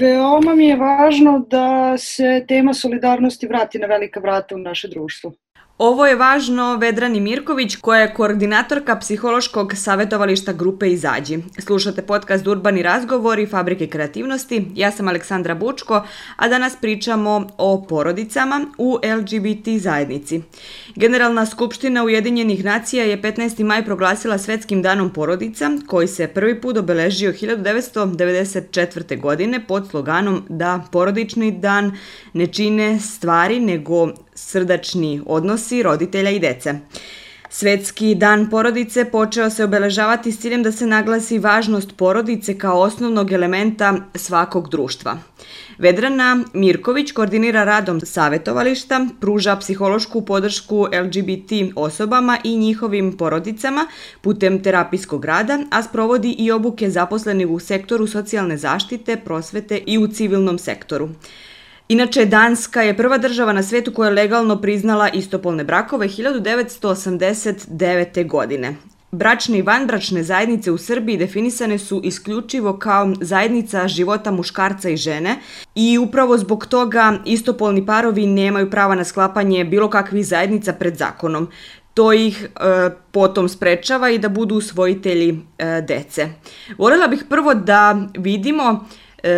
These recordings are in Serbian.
Veoma mi je važno da se tema solidarnosti vrati na velika vrata u naše društvo. Ovo je važno Vedrani Mirković, koja je koordinatorka psihološkog savjetovališta grupe Izađi. Slušate podcast Urbani razgovori Fabrike kreativnosti. Ja sam Aleksandra Bučko, a danas pričamo o porodicama u LGBT zajednici. Generalna skupština Ujedinjenih nacija je 15. maj proglasila svetskim danom porodica, koji se prvi put obeležio 1994. godine pod sloganom da porodični dan ne čine stvari nego srdačni odnosi roditelja i dece. Svetski dan porodice počeo se obeležavati s ciljem da se naglasi važnost porodice kao osnovnog elementa svakog društva. Vedrana Mirković koordinira radom savetovališta, pruža psihološku podršku LGBT osobama i njihovim porodicama putem terapijskog rada, a sprovodi i obuke zaposlenih u sektoru socijalne zaštite, prosvete i u civilnom sektoru. Inače, Danska je prva država na svetu koja je legalno priznala istopolne brakove 1989. godine. Bračne i vanbračne zajednice u Srbiji definisane su isključivo kao zajednica života muškarca i žene i upravo zbog toga istopolni parovi nemaju prava na sklapanje bilo kakvih zajednica pred zakonom. To ih e, potom sprečava i da budu usvojitelji e, dece. Volela bih prvo da vidimo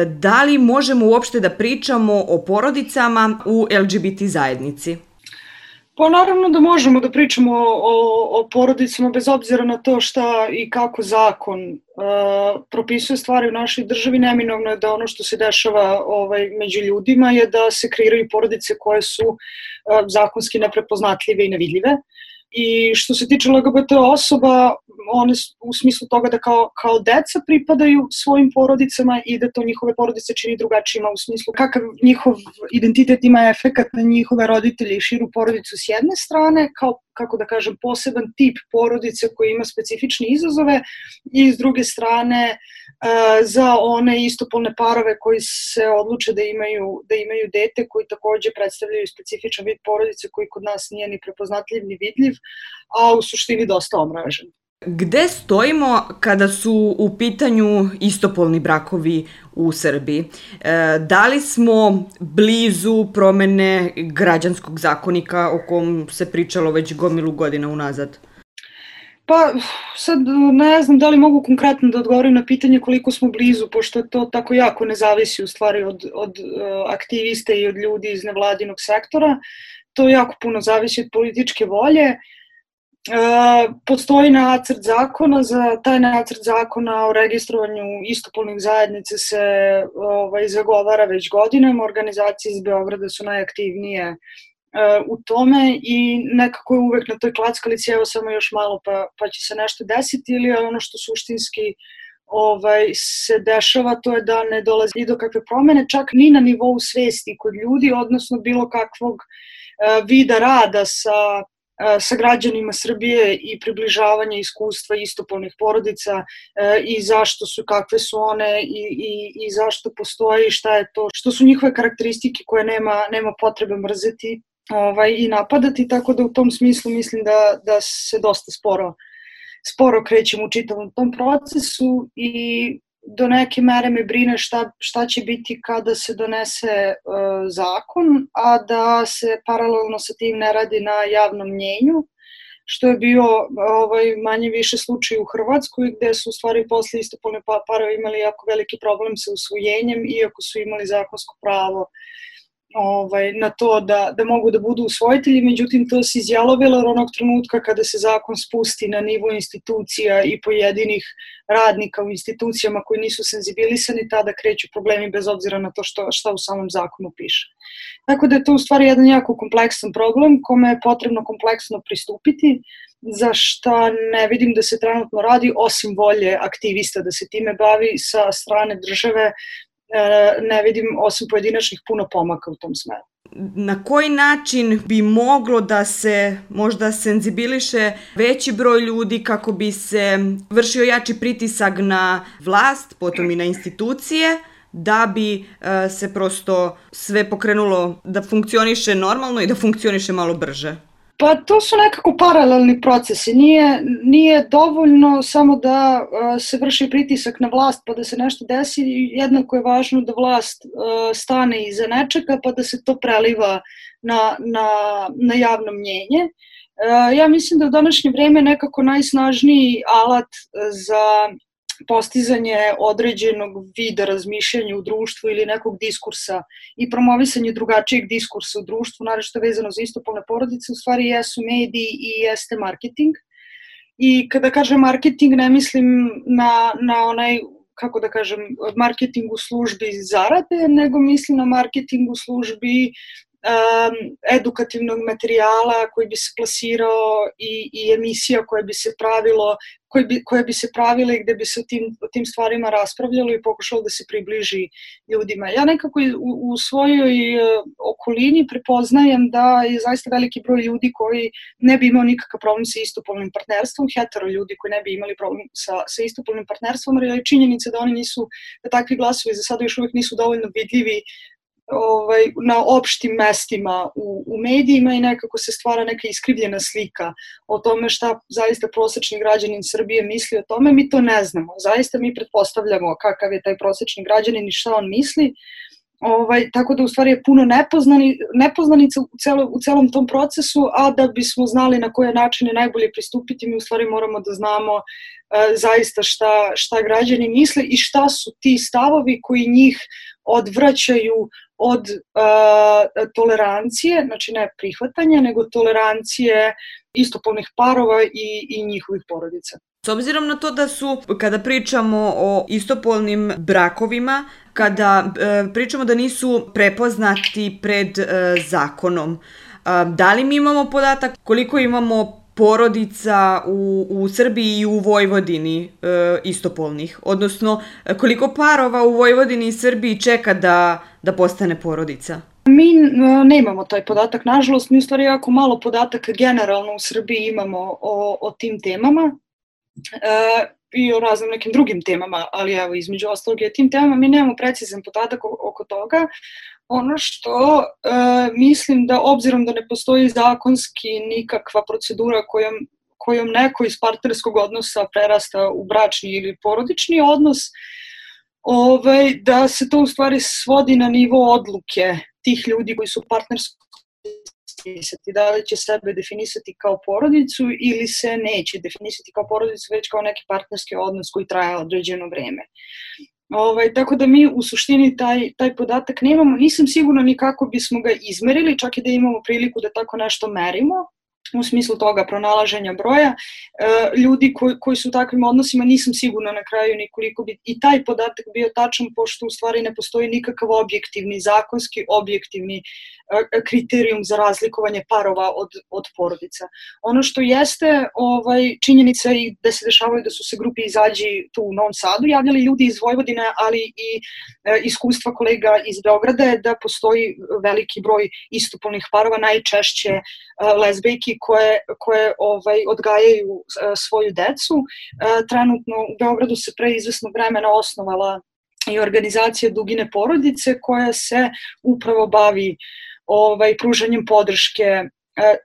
da li možemo uopšte da pričamo o porodicama u LGBT zajednici? Pa naravno da možemo da pričamo o, o porodicama bez obzira na to šta i kako zakon uh, propisuje stvari u našoj državi. Neminovno je da ono što se dešava ovaj, među ljudima je da se kreiraju porodice koje su uh, zakonski neprepoznatljive i nevidljive. Uh, I što se tiče LGBT osoba, one u smislu toga da kao, kao deca pripadaju svojim porodicama i da to njihove porodice čini drugačijima u smislu kakav njihov identitet ima efekat na njihove roditelje i širu porodicu s jedne strane, kao kako da kažem, poseban tip porodice koji ima specifične izazove i s druge strane e, za one istopolne parove koji se odluče da imaju, da imaju dete koji takođe predstavljaju specifičan vid porodice koji kod nas nije ni prepoznatljiv ni vidljiv, a u suštini dosta omražen. Gde stojimo kada su u pitanju istopolni brakovi u Srbiji? E, da li smo blizu promene građanskog zakonika o kom se pričalo već gomilu godina unazad? Pa sad ne znam da li mogu konkretno da odgovorim na pitanje koliko smo blizu, pošto to tako jako ne zavisi u stvari od, od uh, aktivista i od ljudi iz nevladinog sektora. To jako puno zavisi od političke volje. Uh, postoji nacrt zakona, za taj nacrt zakona o registrovanju istopolnih zajednica se ovaj, zagovara već godinama, organizacije iz Beograda su najaktivnije u tome i nekako je uvek na toj klackalici, evo samo još malo pa, pa će se nešto desiti ili ono što suštinski ovaj, se dešava to je da ne dolazi do kakve promene, čak ni na nivou svesti kod ljudi, odnosno bilo kakvog vida rada sa sa građanima Srbije i približavanje iskustva istopolnih porodica i zašto su, kakve su one i, i, i zašto postoje i šta je to, što su njihove karakteristike koje nema, nema potrebe mrzeti ovaj, i napadati, tako da u tom smislu mislim da, da se dosta sporo sporo krećemo u čitavom tom procesu i do neke mere me brine šta, šta će biti kada se donese uh, zakon, a da se paralelno sa tim ne radi na javnom mnjenju, što je bio ovaj, manje više slučaj u Hrvatskoj, gde su u stvari posle istopolne pa, parove imali jako veliki problem sa usvojenjem, iako su imali zakonsko pravo ovaj, na to da, da mogu da budu usvojitelji, međutim to se izjalovilo onog trenutka kada se zakon spusti na nivo institucija i pojedinih radnika u institucijama koji nisu senzibilisani, tada kreću problemi bez obzira na to što, šta u samom zakonu piše. Tako da je to u stvari jedan jako kompleksan problem kome je potrebno kompleksno pristupiti, za šta ne vidim da se trenutno radi, osim volje aktivista da se time bavi sa strane države, ne vidim osim pojedinačnih puno pomaka u tom smeru. Na koji način bi moglo da se možda senzibiliše veći broj ljudi kako bi se vršio jači pritisak na vlast, potom i na institucije, da bi uh, se prosto sve pokrenulo da funkcioniše normalno i da funkcioniše malo brže? Pa to su nekako paralelni procesi. Nije, nije dovoljno samo da uh, se vrši pritisak na vlast pa da se nešto desi, jednako je važno da vlast uh, stane iza nečega pa da se to preliva na, na, na javno mnjenje. Uh, ja mislim da u današnje vreme nekako najsnažniji alat za postizanje određenog vida razmišljanja u društvu ili nekog diskursa i promovisanje drugačijeg diskursa u društvu, naravno vezano za istopolne porodice, u stvari jesu mediji i jeste marketing. I kada kažem marketing, ne mislim na, na onaj kako da kažem, marketing u službi zarade, nego mislim na marketing u službi um, edukativnog materijala koji bi se plasirao i, i emisija koje bi se pravilo koje bi, koje bi se pravile i gde bi se o tim, o tim stvarima raspravljalo i pokušalo da se približi ljudima. Ja nekako u, u svojoj uh, okolini prepoznajem da je zaista veliki broj ljudi koji ne bi imao nikakav problem sa istopolnim partnerstvom, hetero ljudi koji ne bi imali problem sa, sa istopolnim partnerstvom, jer je činjenica da oni nisu, da takvi glasovi za sada još uvijek nisu dovoljno vidljivi ovaj, na opštim mestima u, u medijima i nekako se stvara neka iskrivljena slika o tome šta zaista prosečni građanin Srbije misli o tome, mi to ne znamo. Zaista mi pretpostavljamo kakav je taj prosečni građanin i šta on misli, Ovaj, tako da u stvari je puno nepoznani, nepoznanica u, celo, u celom tom procesu, a da bismo znali na koje načine najbolje pristupiti, mi u stvari moramo da znamo e, zaista šta, šta građani misle i šta su ti stavovi koji njih odvraćaju od uh, tolerancije, znači ne prihvatanja, nego tolerancije istopolnih parova i, i njihovih porodica. S obzirom na to da su, kada pričamo o istopolnim brakovima, kada e, pričamo da nisu prepoznati pred e, zakonom, e, da li mi imamo podatak koliko imamo porodica u, u Srbiji i u Vojvodini e, istopolnih? Odnosno, koliko parova u Vojvodini i Srbiji čeka da, da postane porodica? Mi nemamo taj podatak, nažalost, mi u stvari jako malo podataka generalno u Srbiji imamo o, o tim temama e, i o raznim nekim drugim temama, ali evo, između ostalog je tim temama mi nemamo precizan podatak oko toga. Ono što e, mislim da obzirom da ne postoji zakonski nikakva procedura kojom, kojom neko iz partnerskog odnosa prerasta u bračni ili porodični odnos, ovaj, da se to u stvari svodi na nivo odluke tih ljudi koji su partnersko definisati, da li će sebe definisati kao porodicu ili se neće definisati kao porodicu, već kao neki partnerski odnos koji traje određeno vreme. Ovaj, tako da mi u suštini taj, taj podatak nemamo, nisam sigurna ni kako bismo ga izmerili, čak i da imamo priliku da tako nešto merimo, u smislu toga pronalaženja broja. E, ljudi koji, koji su u takvim odnosima nisam sigurna na kraju ni koliko bi i taj podatak bio tačan, pošto u stvari ne postoji nikakav objektivni, zakonski objektivni E, kriterijum za razlikovanje parova od, od porodica. Ono što jeste ovaj, činjenica i da se dešavaju da su se grupi izađi tu u Novom Sadu javljali ljudi iz Vojvodine, ali i e, iskustva kolega iz Beograda je da postoji veliki broj istopolnih parova, najčešće e, koje, koje ovaj, odgajaju e, svoju decu. E, trenutno u Beogradu se pre izvesnog vremena osnovala i organizacija Dugine porodice koja se upravo bavi ovaj, pružanjem podrške e,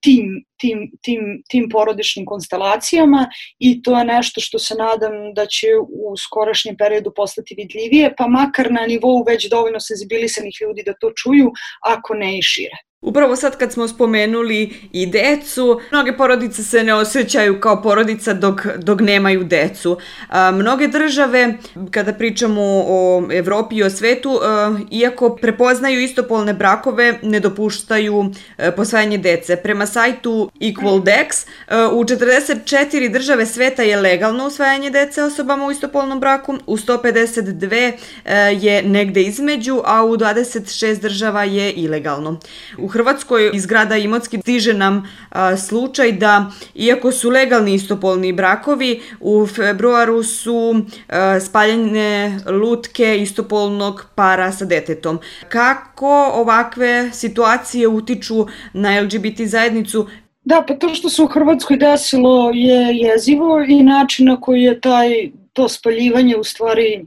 tim, tim, tim, tim porodičnim konstelacijama i to je nešto što se nadam da će u skorašnjem periodu postati vidljivije, pa makar na nivou već dovoljno senzibilisanih ljudi da to čuju, ako ne i šire. Upravo sad kad smo spomenuli i decu, mnoge porodice se ne osjećaju kao porodica dok, dok nemaju decu. A, mnoge države, kada pričamo o Evropi i o svetu, a, iako prepoznaju istopolne brakove, ne dopuštaju a, posvajanje dece. Prema sajtu EqualDex, a, u 44 države sveta je legalno usvajanje dece osobama u istopolnom braku, u 152 a, je negde između, a u 26 država je ilegalno. U Hrvatskoj iz grada Imotski stiže nam a, slučaj da, iako su legalni istopolni brakovi, u februaru su a, spaljene lutke istopolnog para sa detetom. Kako ovakve situacije utiču na LGBT zajednicu? Da, pa to što se u Hrvatskoj desilo je jezivo i način na koji je taj, to spaljivanje u stvari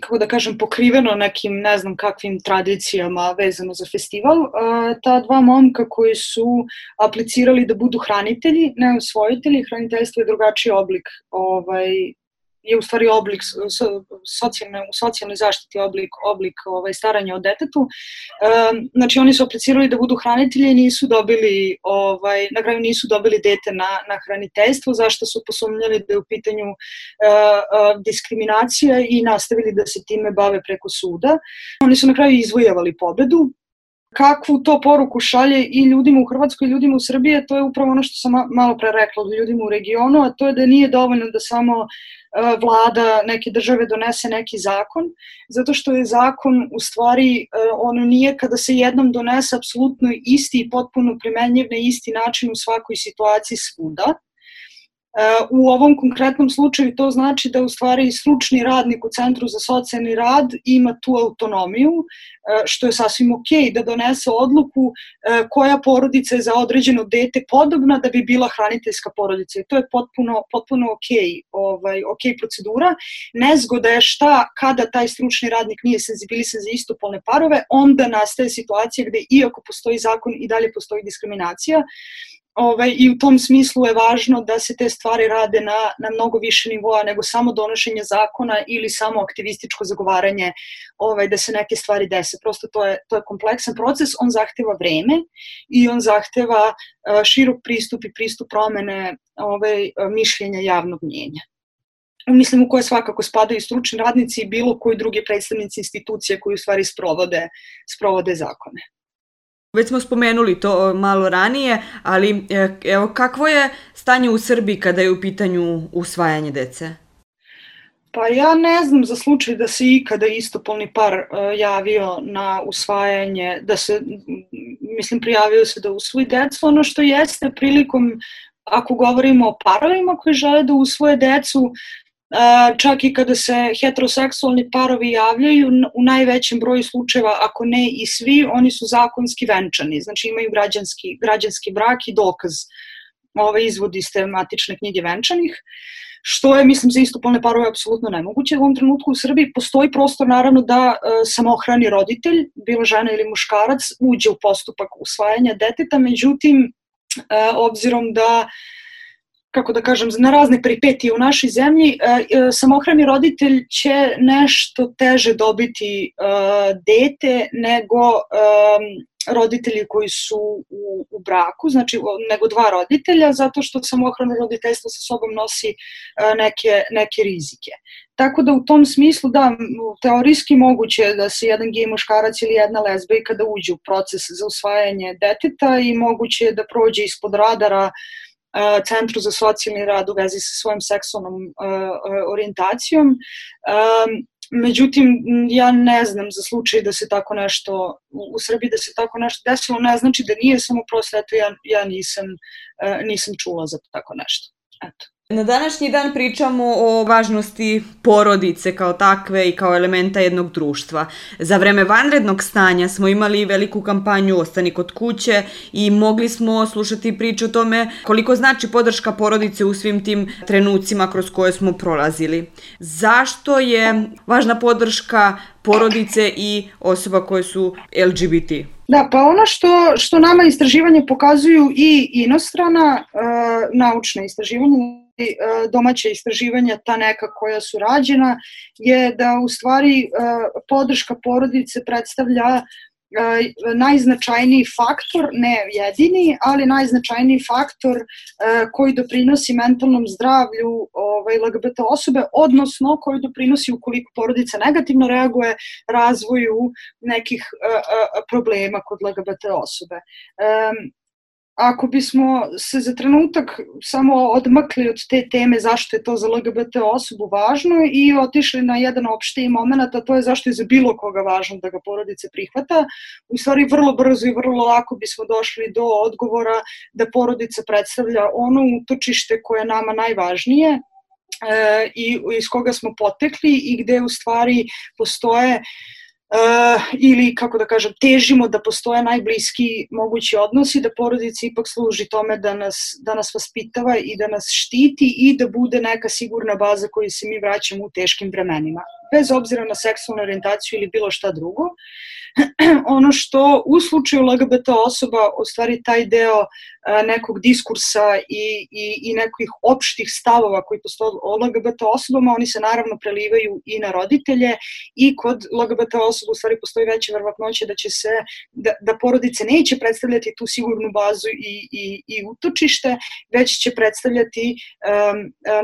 kako da kažem, pokriveno nekim ne znam kakvim tradicijama vezano za festival. Ta dva momka koji su aplicirali da budu hranitelji, ne osvojitelji, hraniteljstvo je drugačiji oblik ovaj, je u stvari oblik socijalne, u socijalnoj zaštiti oblik, oblik ovaj, staranja o detetu. Um, znači oni su aplicirali da budu hranitelji i nisu dobili, ovaj, na kraju nisu dobili dete na, na hraniteljstvo, zašto su posumnjali da je u pitanju uh, uh, diskriminacija i nastavili da se time bave preko suda. Oni su na kraju izvojevali pobedu, kakvu to poruku šalje i ljudima u Hrvatskoj i ljudima u Srbiji, to je upravo ono što sam malo pre rekla ljudima u regionu, a to je da nije dovoljno da samo e, vlada neke države donese neki zakon, zato što je zakon u stvari, e, ono nije kada se jednom donese apsolutno isti i potpuno primenjiv na isti način u svakoj situaciji svuda, U ovom konkretnom slučaju to znači da u stvari stručni radnik u Centru za socijalni rad ima tu autonomiju, e, što je sasvim ok da donese odluku e, koja porodica je za određeno dete podobna da bi bila hraniteljska porodica. I to je potpuno, potpuno ok, ovaj, ok procedura. Nezgoda je šta kada taj stručni radnik nije senzibilisan za istopolne parove, onda nastaje situacija gde iako postoji zakon i dalje postoji diskriminacija, Ovaj, I u tom smislu je važno da se te stvari rade na, na mnogo više nivoa nego samo donošenje zakona ili samo aktivističko zagovaranje ovaj, da se neke stvari dese. Prosto to je, to je kompleksan proces, on zahteva vreme i on zahteva uh, širok pristup i pristup promene ovaj, mišljenja javnog mnjenja mislim u koje svakako spadaju stručni radnici i bilo koji drugi predstavnici institucije koji u stvari sprovode, sprovode zakone. Već smo spomenuli to malo ranije, ali e, evo kakvo je stanje u Srbiji kada je u pitanju usvajanje dece? Pa ja ne znam za slučaj da se ikada istopolni par uh, javio na usvajanje, da se, mislim, prijavio se da usvoji decu. Ono što jeste prilikom, ako govorimo o parovima koji žele da usvoje decu, čak i kada se heteroseksualni parovi javljaju, u najvećem broju slučajeva, ako ne i svi, oni su zakonski venčani, znači imaju građanski, građanski brak i dokaz ove izvodi iz tematične knjige venčanih, što je, mislim, za istopolne parove apsolutno nemoguće. U ovom trenutku u Srbiji postoji prostor, naravno, da e, samohrani roditelj, bilo žena ili muškarac, uđe u postupak usvajanja deteta, međutim, e, obzirom da kako da kažem, na razne peripetije u našoj zemlji, e, e, samohrani roditelj će nešto teže dobiti e, dete nego roditelji koji su u, u braku, znači nego dva roditelja, zato što samohrano roditeljstvo sa sobom nosi neke, neke rizike. Tako da u tom smislu da, teorijski moguće da se jedan gej muškarac ili jedna lezbejka da uđe u proces za usvajanje deteta i moguće da prođe ispod radara uh, centru za socijalni rad u vezi sa svojom seksualnom orijentacijom. Međutim, ja ne znam za slučaj da se tako nešto, u Srbiji da se tako nešto desilo, ne znači da nije, samo prosto eto ja, ja nisam, nisam čula za tako nešto. Eto. Na današnji dan pričamo o važnosti porodice kao takve i kao elementa jednog društva. Za vreme vanrednog stanja smo imali veliku kampanju Ostani kod kuće i mogli smo slušati priču o tome koliko znači podrška porodice u svim tim trenucima kroz koje smo prolazili. Zašto je važna podrška porodice i osoba koje su LGBT? Da, pa ono što, što nama istraživanje pokazuju i inostrana uh, naučna istraživanja, E, domaća istraživanja, ta neka koja su rađena, je da u stvari e, podrška porodice predstavlja e, najznačajniji faktor, ne jedini, ali najznačajniji faktor koji doprinosi mentalnom zdravlju ovaj, LGBT osobe, odnosno koji doprinosi ukoliko porodica negativno reaguje razvoju nekih problema kod LGBT osobe ako bismo se za trenutak samo odmakli od te teme zašto je to za LGBT osobu važno i otišli na jedan opštiji moment, a to je zašto je za bilo koga važno da ga porodice prihvata, u stvari vrlo brzo i vrlo lako bismo došli do odgovora da porodica predstavlja ono utočište koje je nama najvažnije, e, i iz koga smo potekli i gde u stvari postoje uh, ili kako da kažem težimo da postoje najbliski mogući odnosi da porodica ipak služi tome da nas, da nas vaspitava i da nas štiti i da bude neka sigurna baza koju se mi vraćamo u teškim vremenima. Bez obzira na seksualnu orijentaciju ili bilo šta drugo. ono što u slučaju LGBT osoba, u stvari taj deo nekog diskursa i, i, i nekih opštih stavova koji postoje o LGBT osobama, oni se naravno prelivaju i na roditelje i kod LGBT osoba u stvari postoji veća verovatnoća da će se, da, da porodice neće predstavljati tu sigurnu bazu i, i, i utočište, već će predstavljati um,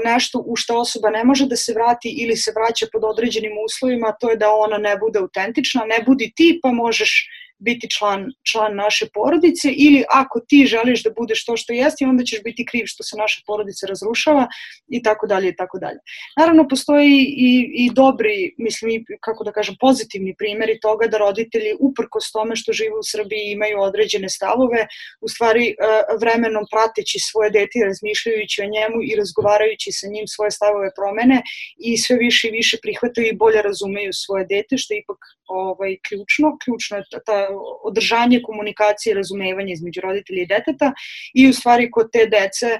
nešto u što osoba ne može da se vrati ili se vraća pod određenim uslovima, to je da ona ne bude autentična, ne budi ti pa možeš biti član, član naše porodice ili ako ti želiš da budeš to što jesti, onda ćeš biti kriv što se naša porodica razrušava i tako dalje i tako dalje. Naravno, postoji i, i dobri, mislim, i, kako da kažem, pozitivni primjeri toga da roditelji, uprkos tome što žive u Srbiji, imaju određene stavove, u stvari e, vremenom prateći svoje dete i razmišljajući o njemu i razgovarajući sa njim svoje stavove promene i sve više i više prihvataju i bolje razumeju svoje dete, što je ipak ovaj, ključno. Ključno je ta održanje komunikacije i razumevanja između roditelja i deteta i u stvari kod te dece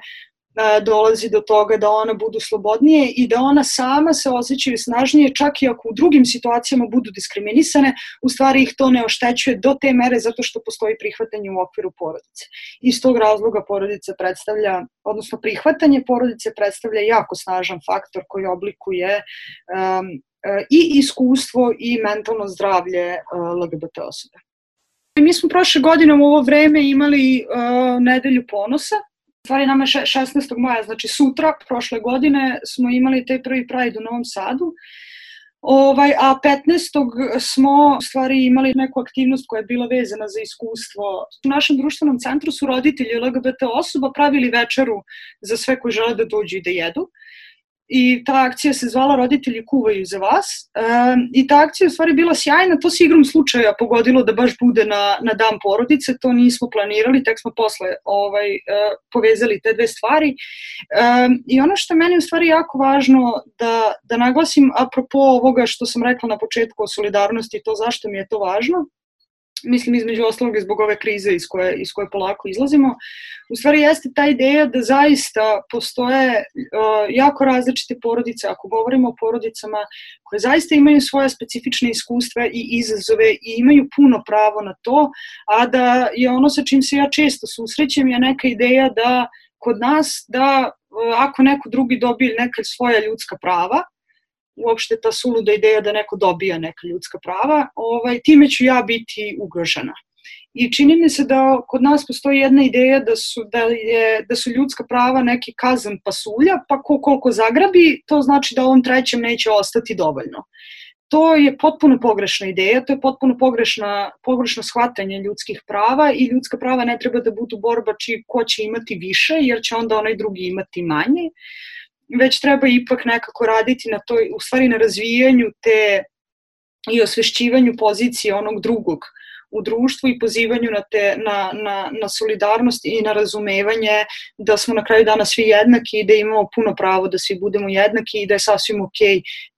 dolazi do toga da ona budu slobodnije i da ona sama se osjećaju snažnije čak i ako u drugim situacijama budu diskriminisane, u stvari ih to ne oštećuje do te mere zato što postoji prihvatanje u okviru porodice. Iz tog razloga porodica predstavlja, odnosno prihvatanje porodice predstavlja jako snažan faktor koji oblikuje um, i iskustvo i mentalno zdravlje LGBT osobe. Mi smo prošle godine u ovo vreme imali uh, nedelju ponosa. Stvari nama 16. maja, znači sutra, prošle godine, smo imali taj prvi Pride u Novom Sadu. Ovaj, a 15. smo stvari imali neku aktivnost koja je bila vezana za iskustvo. U našem društvenom centru su roditelji LGBT osoba pravili večeru za sve koji žele da dođu i da jedu i ta akcija se zvala Roditelji kuvaju za vas. E, i ta akcija je u stvari bila sjajna, to se igrom slučaja pogodilo da baš bude na, na dan porodice, to nismo planirali, tek smo posle ovaj, e, povezali te dve stvari. E, i ono što meni u stvari jako važno da, da naglasim apropo ovoga što sam rekla na početku o solidarnosti, to zašto mi je to važno, mislim između ostalog zbog ove krize iz koje, iz koje polako izlazimo, u stvari jeste ta ideja da zaista postoje uh, jako različite porodice, ako govorimo o porodicama koje zaista imaju svoje specifične iskustva i izazove i imaju puno pravo na to, a da je ono sa čim se ja često susrećem je neka ideja da kod nas da uh, ako neko drugi dobije neka svoja ljudska prava, uopšte ta suluda ideja da neko dobija neka ljudska prava, ovaj, time ću ja biti ugrožena. I čini mi se da kod nas postoji jedna ideja da su, da je, da su ljudska prava neki kazan pasulja, pa ko koliko zagrabi, to znači da ovom trećem neće ostati dovoljno. To je potpuno pogrešna ideja, to je potpuno pogrešna, pogrešno shvatanje ljudskih prava i ljudska prava ne treba da budu borba či ko će imati više, jer će onda onaj drugi imati manje. Uh, već treba ipak nekako raditi na toj, u stvari na razvijanju te i osvešćivanju pozicije onog drugog u društvu i pozivanju na, te, na, na, na solidarnost i na razumevanje da smo na kraju dana svi jednaki i da imamo puno pravo da svi budemo jednaki i da je sasvim ok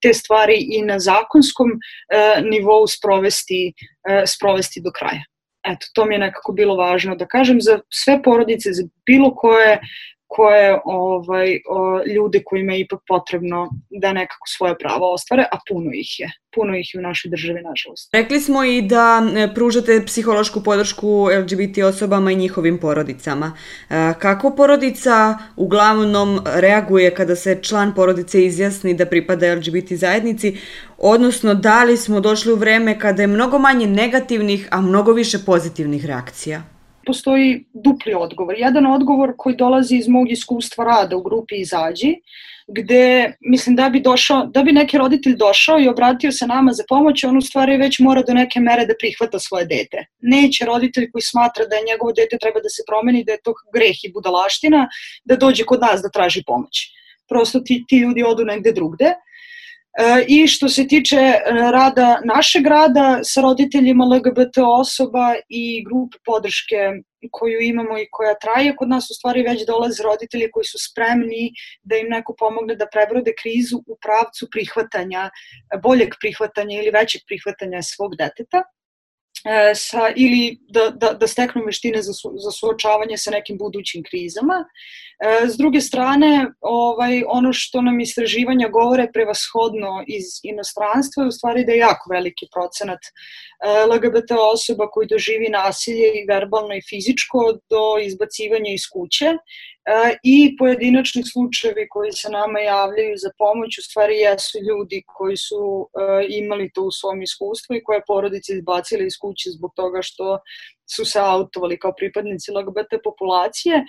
te stvari i na zakonskom e, nivou sprovesti, e, sprovesti do kraja. Eto, to mi je nekako bilo važno da kažem za sve porodice, za bilo koje koje ovaj, o, ljude kojima je ipak potrebno da nekako svoje pravo ostvare, a puno ih je. Puno ih je u našoj državi, nažalost. Rekli smo i da e, pružate psihološku podršku LGBT osobama i njihovim porodicama. E, kako porodica uglavnom reaguje kada se član porodice izjasni da pripada LGBT zajednici, odnosno da li smo došli u vreme kada je mnogo manje negativnih, a mnogo više pozitivnih reakcija? Postoji dupli odgovor. Jedan odgovor koji dolazi iz mog iskustva rada u grupi Izađi, gde mislim da bi došao, da bi neki roditelj došao i obratio se nama za pomoć, on u stvari već mora do neke mere da prihvata svoje dete. Neće roditelj koji smatra da je njegovo dete treba da se promeni, da je to greh i budalaština, da dođe kod nas da traži pomoć. Prosto ti, ti ljudi odu negde drugde. I što se tiče e, rada našeg rada sa roditeljima LGBT osoba i grupe podrške koju imamo i koja traje, kod nas u stvari već dolaze roditelji koji su spremni da im neko pomogne da prebrode krizu u pravcu prihvatanja, boljeg prihvatanja ili većeg prihvatanja svog deteta. E, sa, ili da, da, da steknu veštine za, su, za suočavanje sa nekim budućim krizama. E, s druge strane, ovaj, ono što nam istraživanja govore prevashodno iz inostranstva je u stvari da je jako veliki procenat e, LGBT osoba koji doživi nasilje i verbalno i fizičko do izbacivanja iz kuće i pojedinačni slučajevi koji se nama javljaju za pomoć u stvari jesu ljudi koji su e, imali to u svom iskustvu i koje porodice izbacili iz kuće zbog toga što su se autovali kao pripadnici LGBT populacije. E,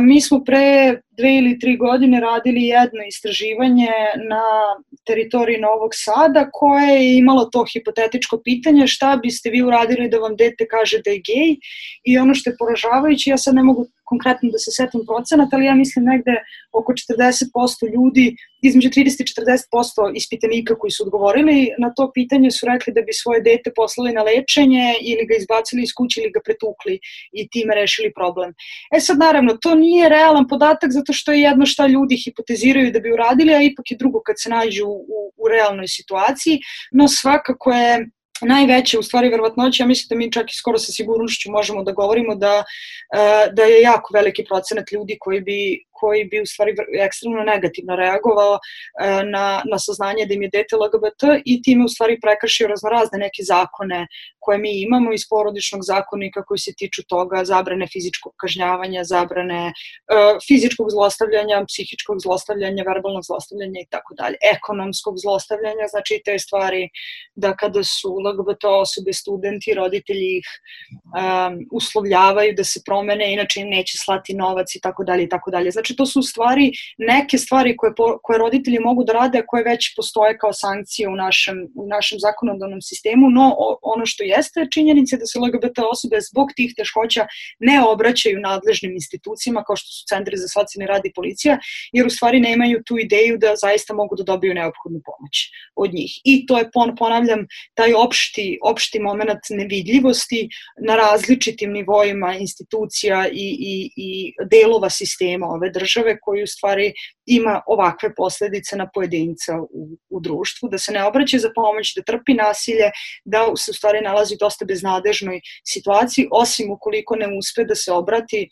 mi smo pre dve ili tri godine radili jedno istraživanje na teritoriji Novog Sada koje je imalo to hipotetičko pitanje šta biste vi uradili da vam dete kaže da je gej i ono što je poražavajuće, ja sad ne mogu konkretno da se setim procenat, ali ja mislim negde oko 40% ljudi, između 30 i 40% ispitanika koji su odgovorili na to pitanje su rekli da bi svoje dete poslali na lečenje ili ga izbacili iz kuće ili ga pretukli i time rešili problem. E sad naravno, to nije realan podatak zato što je jedno šta ljudi hipoteziraju da bi uradili, a ipak je drugo kad se nađu u, u realnoj situaciji, no svakako je najveće u stvari verovatnoće, ja mislim da mi čak i skoro sa sigurnošću možemo da govorimo da, e, da je jako veliki procenat ljudi koji bi koji bi u stvari ekstremno negativno reagovao e, na, na saznanje da im je dete LGBT i time u stvari prekršio raznorazne neke zakone koje mi imamo iz porodičnog zakonika koji se tiču toga, zabrane fizičkog kažnjavanja, zabrane e, fizičkog zlostavljanja, psihičkog zlostavljanja, verbalnog zlostavljanja i tako dalje, ekonomskog zlostavljanja, znači te stvari da kada su LGBT osobe, studenti, roditelji ih um, uslovljavaju da se promene, inače im neće slati novac i tako dalje i tako dalje. Znači Znači, to su stvari, neke stvari koje, koje roditelji mogu da rade, koje već postoje kao sankcije u našem, u našem zakonodavnom sistemu, no ono što jeste činjenica je da se LGBT osobe zbog tih teškoća ne obraćaju nadležnim institucijama kao što su centri za socijalni rad i policija, jer u stvari nemaju tu ideju da zaista mogu da dobiju neophodnu pomoć od njih. I to je, ponavljam, taj opšti, opšti moment nevidljivosti na različitim nivoima institucija i, i, i delova sistema ove države koji u stvari ima ovakve posledice na pojedinca u, u društvu, da se ne obraća za pomoć, da trpi nasilje, da se u stvari nalazi u dosta beznadežnoj situaciji, osim ukoliko ne uspe da se obrati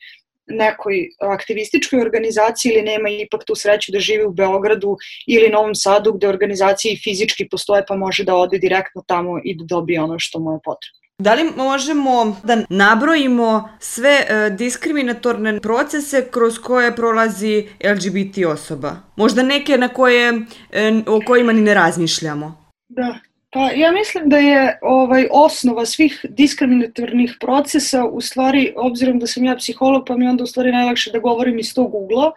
nekoj aktivističkoj organizaciji ili nema ipak tu sreću da živi u Beogradu ili Novom Sadu gde organizacije fizički postoje pa može da ode direktno tamo i da dobije ono što mu je potrebno. Da li možemo da nabrojimo sve e, diskriminatorne procese kroz koje prolazi LGBT osoba? Možda neke na koje, e, o kojima ni ne razmišljamo. Da, pa ja mislim da je ovaj osnova svih diskriminatornih procesa u stvari, obzirom da sam ja psiholog, pa mi onda u stvari najlakše da govorim iz tog ugla,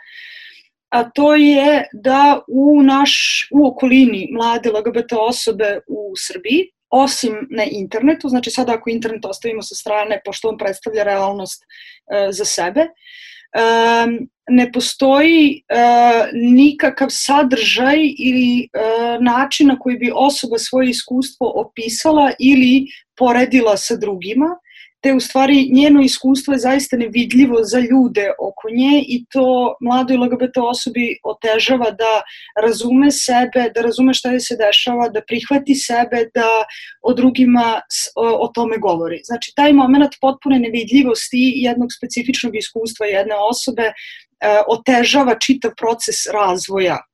a to je da u naš u okolini mlade LGBT osobe u Srbiji osim na internetu, znači sada ako internet ostavimo sa strane, pošto on predstavlja realnost e, za sebe, e, ne postoji e, nikakav sadržaj ili e, način na koji bi osoba svoje iskustvo opisala ili poredila sa drugima, te u stvari njeno iskustvo je zaista nevidljivo za ljude oko nje i to mladoj LGBT osobi otežava da razume sebe, da razume šta je se dešava, da prihvati sebe, da o drugima o, o tome govori. Znači, taj moment potpune nevidljivosti jednog specifičnog iskustva jedne osobe e, otežava čitav proces razvoja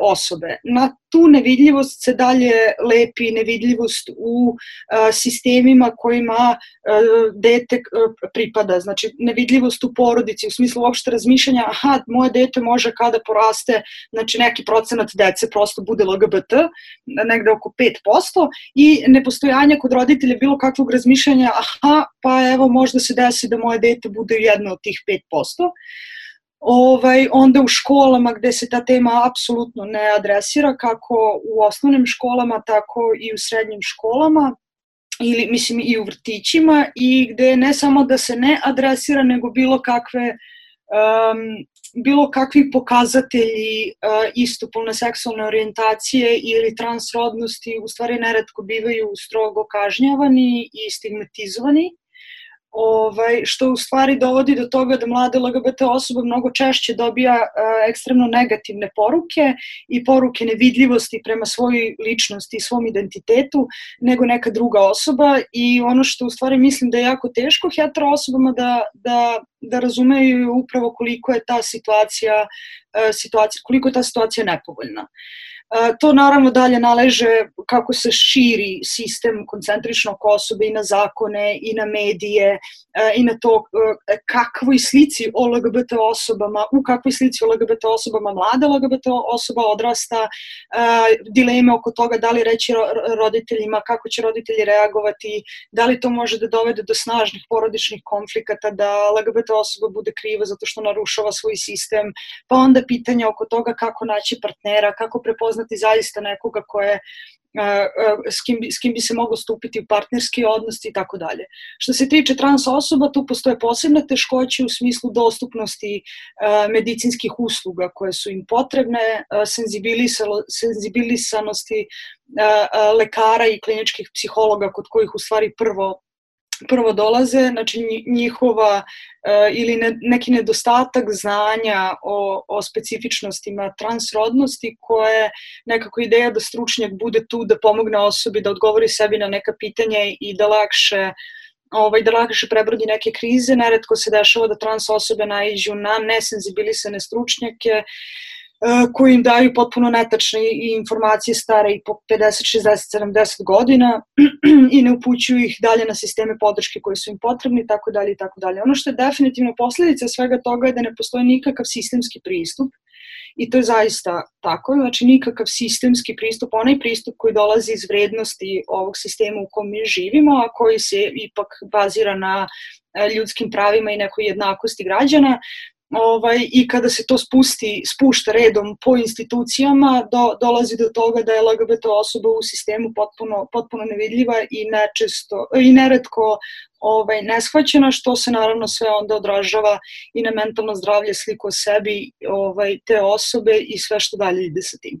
osobe. Na tu nevidljivost se dalje lepi nevidljivost u e, sistemima kojima e, dete pripada, znači nevidljivost u porodici u smislu uopšte razmišljanja, aha, moje dete može kada poraste, znači neki procenat dece prosto bude LGBT, negde oko 5%, i nepostojanje kod roditelja bilo kakvog razmišljanja, aha, pa evo možda se desi da moje dete bude jedno od tih 5% ovaj, onda u školama gde se ta tema apsolutno ne adresira, kako u osnovnim školama, tako i u srednjim školama, ili mislim i u vrtićima i gde ne samo da se ne adresira, nego bilo kakve um, bilo kakvi pokazatelji uh, istopolne seksualne orijentacije ili transrodnosti u stvari neretko bivaju strogo kažnjavani i stigmatizovani ovaj, što u stvari dovodi do toga da mlade LGBT osoba mnogo češće dobija uh, ekstremno negativne poruke i poruke nevidljivosti prema svojoj ličnosti i svom identitetu nego neka druga osoba i ono što u stvari mislim da je jako teško hetero osobama da, da, da razumeju upravo koliko je ta situacija, uh, situacija koliko je ta situacija nepovoljna. Uh, To naravno dalje naleže kako se širi sistem koncentričnog osobe i na zakone i na medije i na to kakvoj slici o LGBT osobama, u kakvoj slici o LGBT osobama mlada LGBT osoba odrasta, dileme oko toga da li reći roditeljima, kako će roditelji reagovati, da li to može da dovede do snažnih porodičnih konflikata, da LGBT osoba bude kriva zato što narušava svoj sistem, pa onda pitanja oko toga kako naći partnera, kako prepoznati prepoznati zaista nekoga ko je s kim, s kim bi se moglo stupiti u partnerski odnos i tako dalje. Što se tiče trans osoba, tu postoje posebne teškoće u smislu dostupnosti medicinskih usluga koje su im potrebne, senzibilisanosti lekara i kliničkih psihologa kod kojih u stvari prvo prvo dolaze, znači njihova uh, ili ne, neki nedostatak znanja o, o specifičnostima transrodnosti koje nekako ideja da stručnjak bude tu da pomogne osobi da odgovori sebi na neka pitanja i da lakše ovaj, da lakše prebrodi neke krize. Neretko se dešava da trans osobe naiđu na nesenzibilisane stručnjake koji im daju potpuno netačne informacije stare i po 50, 60, 70 godina i ne upućuju ih dalje na sisteme podrške koji su im potrebni, tako dalje i tako dalje. Ono što je definitivno posledica svega toga je da ne postoji nikakav sistemski pristup i to je zaista tako, znači nikakav sistemski pristup, onaj pristup koji dolazi iz vrednosti ovog sistema u kom mi živimo, a koji se ipak bazira na e, ljudskim pravima i nekoj jednakosti građana, ovaj, i kada se to spusti, spušta redom po institucijama, do, dolazi do toga da je LGBT osoba u sistemu potpuno, potpuno nevidljiva i, nečesto, i neretko ovaj, neshvaćena, što se naravno sve onda odražava i na mentalno zdravlje, sliku o sebi ovaj, te osobe i sve što dalje ide sa tim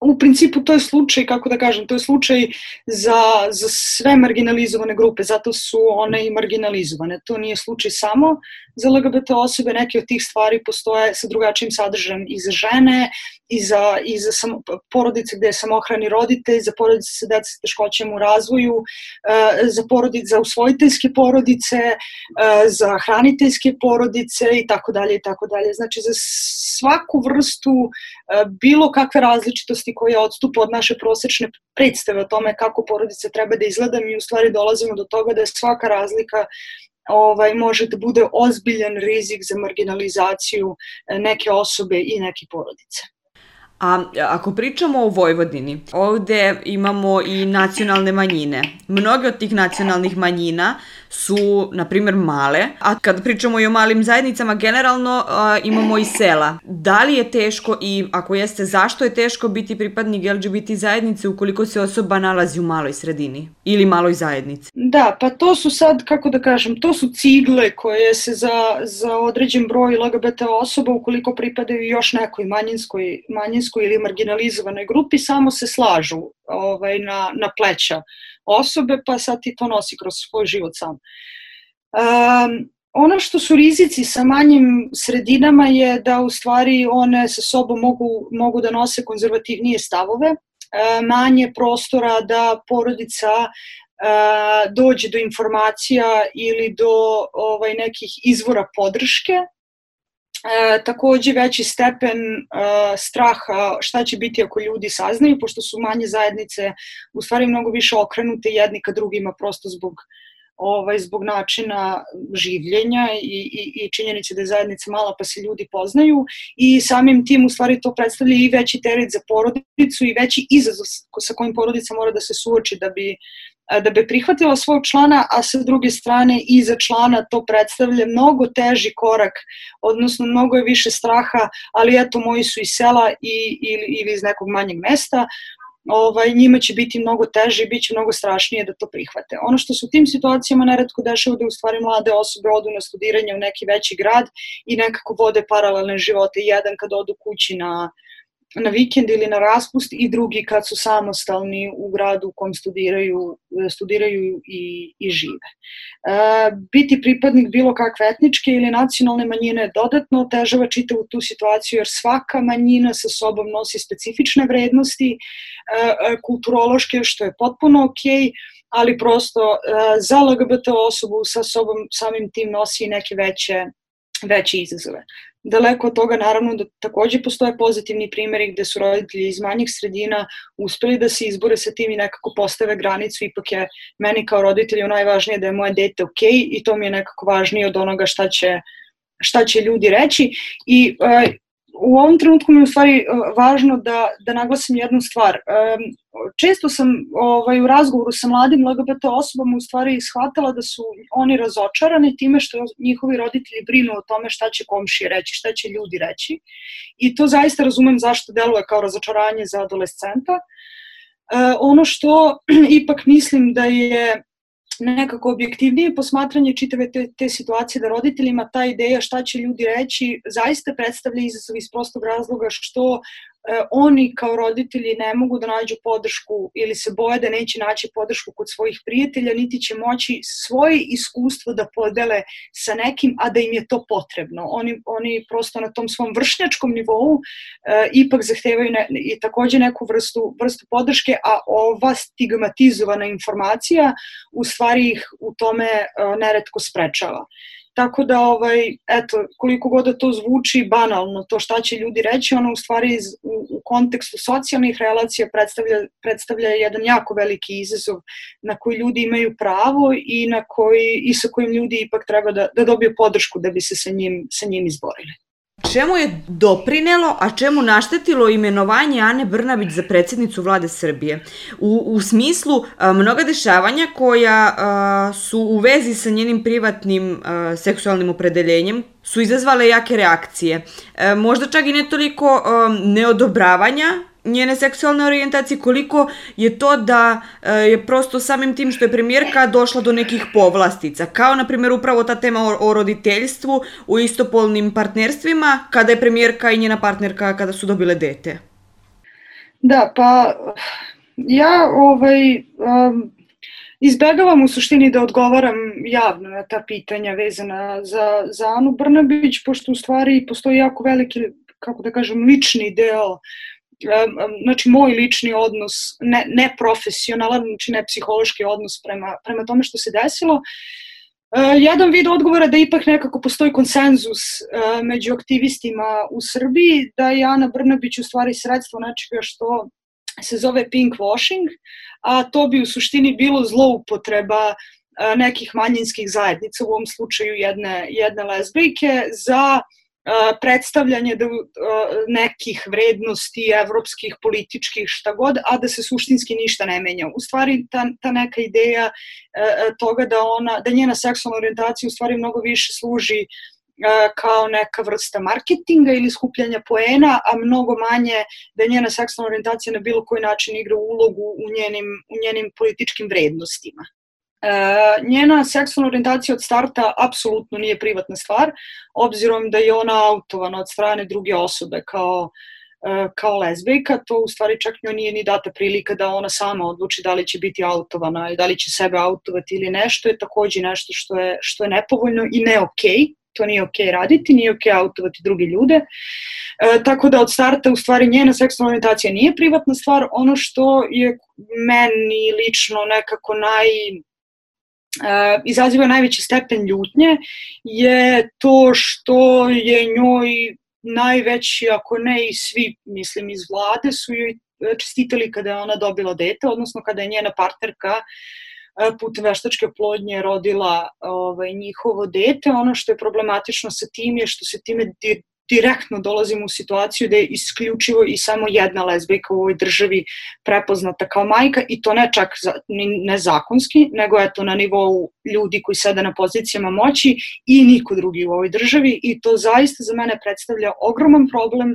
u principu to je slučaj, kako da kažem, to je slučaj za, za sve marginalizovane grupe, zato su one i marginalizovane. To nije slučaj samo za LGBT osobe, neke od tih stvari postoje sa drugačijim sadržajem i za žene, i za, i za samo, porodice gde je samohrani roditelj, za porodice sa deca sa teškoćama u razvoju, e, za, porodice, za usvojiteljske porodice, e, za hraniteljske porodice i tako dalje i tako dalje. Znači za svaku vrstu e, bilo kakve različitosti koja odstupa od naše prosečne predstave o tome kako porodice treba da izgleda, mi u stvari dolazimo do toga da je svaka razlika ovaj, može da bude ozbiljan rizik za marginalizaciju neke osobe i neke porodice. A ako pričamo o Vojvodini, ovde imamo i nacionalne manjine. Mnoge od tih nacionalnih manjina su, na primjer, male, a kad pričamo i o malim zajednicama, generalno a, imamo i sela. Da li je teško i ako jeste, zašto je teško biti pripadnik LGBT zajednice ukoliko se osoba nalazi u maloj sredini ili maloj zajednici? Da, pa to su sad, kako da kažem, to su cigle koje se za, za određen broj LGBT osoba ukoliko pripadaju još nekoj manjinskoj, manjinskoj ili marginalizovanoj grupi samo se slažu ovaj, na, na pleća osobe, pa sad ti to nosi kroz svoj život sam. Um, ono što su rizici sa manjim sredinama je da u stvari one sa sobom mogu, mogu da nose konzervativnije stavove, manje prostora da porodica dođe do informacija ili do ovaj, nekih izvora podrške, e, takođe veći stepen e, straha šta će biti ako ljudi saznaju, pošto su manje zajednice u stvari mnogo više okrenute jedni ka drugima prosto zbog ovaj, zbog načina življenja i, i, i činjenice da je zajednica mala pa se ljudi poznaju i samim tim u stvari to predstavlja i veći teret za porodicu i veći izazov sa kojim porodica mora da se suoči da bi da bi prihvatila svog člana, a sa druge strane i za člana to predstavlja mnogo teži korak, odnosno mnogo je više straha, ali eto moji su iz sela i, ili, ili iz nekog manjeg mesta, ovaj, njima će biti mnogo teže i bit će mnogo strašnije da to prihvate. Ono što se u tim situacijama neretko dešava da u stvari mlade osobe odu na studiranje u neki veći grad i nekako vode paralelne živote. Jedan kad odu kući na na vikend ili na raspust i drugi kad su samostalni u gradu u kom studiraju, studiraju i, i žive. E, biti pripadnik bilo kakve etničke ili nacionalne manjine dodatno otežava čitavu tu situaciju jer svaka manjina sa sobom nosi specifične vrednosti e, kulturološke što je potpuno okej, okay, ali prosto e, za LGBT osobu sa sobom samim tim nosi neke veće veće izazove. Daleko od toga naravno da takođe postoje pozitivni primjeri gde su roditelji iz manjih sredina uspeli da se izbore sa tim i nekako postave granicu, ipak je meni kao roditelju najvažnije da je moje dete ok i to mi je nekako važnije od onoga šta će, šta će ljudi reći. I uh, u ovom trenutku mi je u stvari e, važno da, da naglasim jednu stvar. Često sam ovaj, u razgovoru sa mladim LGBT osobama u stvari shvatala da su oni razočarani time što njihovi roditelji brinu o tome šta će komšije reći, šta će ljudi reći. I to zaista razumem zašto deluje kao razočaranje za adolescenta. Ono što ipak mislim da je nekako objektivnije posmatranje čitave te, te situacije da roditeljima ta ideja šta će ljudi reći zaista predstavlja izazov iz prostog razloga što oni kao roditelji ne mogu da nađu podršku ili se boje da neće naći podršku kod svojih prijatelja, niti će moći svoje iskustvo da podele sa nekim, a da im je to potrebno. Oni, oni prosto na tom svom vršnjačkom nivou e, ipak zahtevaju ne, i takođe neku vrstu, vrstu podrške, a ova stigmatizovana informacija u stvari ih u tome e, neretko sprečava. Tako da, ovaj, eto, koliko god da to zvuči banalno, to šta će ljudi reći, ono u stvari iz, u, u kontekstu socijalnih relacija predstavlja, predstavlja jedan jako veliki izazov na koji ljudi imaju pravo i, na koji, i sa kojim ljudi ipak treba da, da dobiju podršku da bi se sa njim, sa njim izborili. Čemu je doprinelo, a čemu naštetilo imenovanje Ane Brnabić za predsednicu vlade Srbije? U, u smislu a, mnoga dešavanja koja a, su u vezi sa njenim privatnim a, seksualnim opredeljenjem su izazvale jake reakcije. A, možda čak i ne toliko a, neodobravanja njene seksualne orijentacije, koliko je to da e, je prosto samim tim što je premijerka došla do nekih povlastica, kao na primjer upravo ta tema o, o roditeljstvu u istopolnim partnerstvima, kada je premijerka i njena partnerka kada su dobile dete. Da, pa ja ovaj, um, izbegavam u suštini da odgovaram javno na ta pitanja vezana za, za Anu Brnabić, pošto u stvari postoji jako veliki, kako da kažem, lični deo znači moj lični odnos, ne, ne profesionalan, znači ne psihološki odnos prema, prema tome što se desilo. Jedan vid odgovora da ipak nekako postoji konsenzus među aktivistima u Srbiji, da je Ana Brnabić u stvari sredstvo nečega što se zove pink washing, a to bi u suštini bilo zloupotreba nekih manjinskih zajednica, u ovom slučaju jedne, jedne lesbijke, za predstavljanje da, nekih vrednosti evropskih, političkih, šta god, a da se suštinski ništa ne menja. U stvari, ta, ta neka ideja toga da, ona, da njena seksualna orijentacija u stvari mnogo više služi kao neka vrsta marketinga ili skupljanja poena, a mnogo manje da njena seksualna orijentacija na bilo koji način igra ulogu u njenim, u njenim političkim vrednostima. E, njena seksualna orijentacija od starta apsolutno nije privatna stvar, obzirom da je ona autovana od strane druge osobe kao e, kao lezbijka, to u stvari čak njoj nije ni data prilika da ona sama odluči da li će biti autovana i da li će sebe autovati ili nešto, je takođe nešto što je, što je nepovoljno i ne okej, okay. to nije okay raditi, nije okay autovati druge ljude. E, tako da od starta u stvari njena seksualna orijentacija nije privatna stvar, ono što je meni lično nekako naj izaziva najveći stepen ljutnje je to što je njoj najveći, ako ne i svi, mislim, iz vlade su joj čestitali kada je ona dobila dete, odnosno kada je njena partnerka e, put veštačke plodnje rodila ovaj, njihovo dete. Ono što je problematično sa tim je što se time direktno dolazimo u situaciju da je isključivo i samo jedna lezbijka u ovoj državi prepoznata kao majka i to ne čak za, ne zakonski, nego je to na nivou ljudi koji sede na pozicijama moći i niko drugi u ovoj državi i to zaista za mene predstavlja ogroman problem,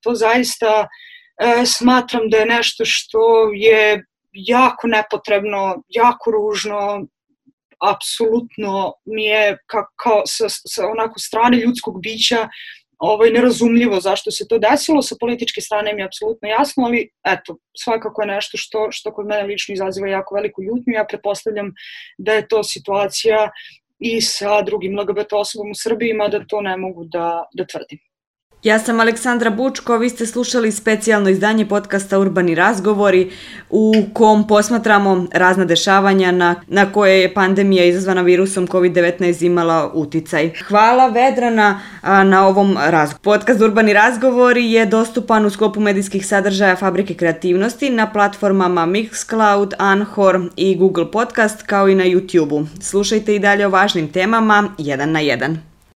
to zaista e, smatram da je nešto što je jako nepotrebno, jako ružno, apsolutno mi je kao, kao sa, sa onako strane ljudskog bića ovaj, nerazumljivo zašto se to desilo, sa političke strane mi je apsolutno jasno, ali eto, svakako je nešto što, što kod mene lično izaziva jako veliku ljutnju. Ja pretpostavljam da je to situacija i sa drugim LGBT osobom u Srbiji, mada to ne mogu da, da tvrdim. Ja sam Aleksandra Bučko, vi ste slušali specijalno izdanje podcasta Urbani razgovori u kom posmatramo razna dešavanja na, na koje je pandemija izazvana virusom COVID-19 imala uticaj. Hvala Vedrana a, na ovom razgovoru. Podcast Urbani razgovori je dostupan u sklopu medijskih sadržaja Fabrike kreativnosti na platformama Mixcloud, Anchor i Google Podcast kao i na YouTube-u. Slušajte i dalje o važnim temama jedan na jedan.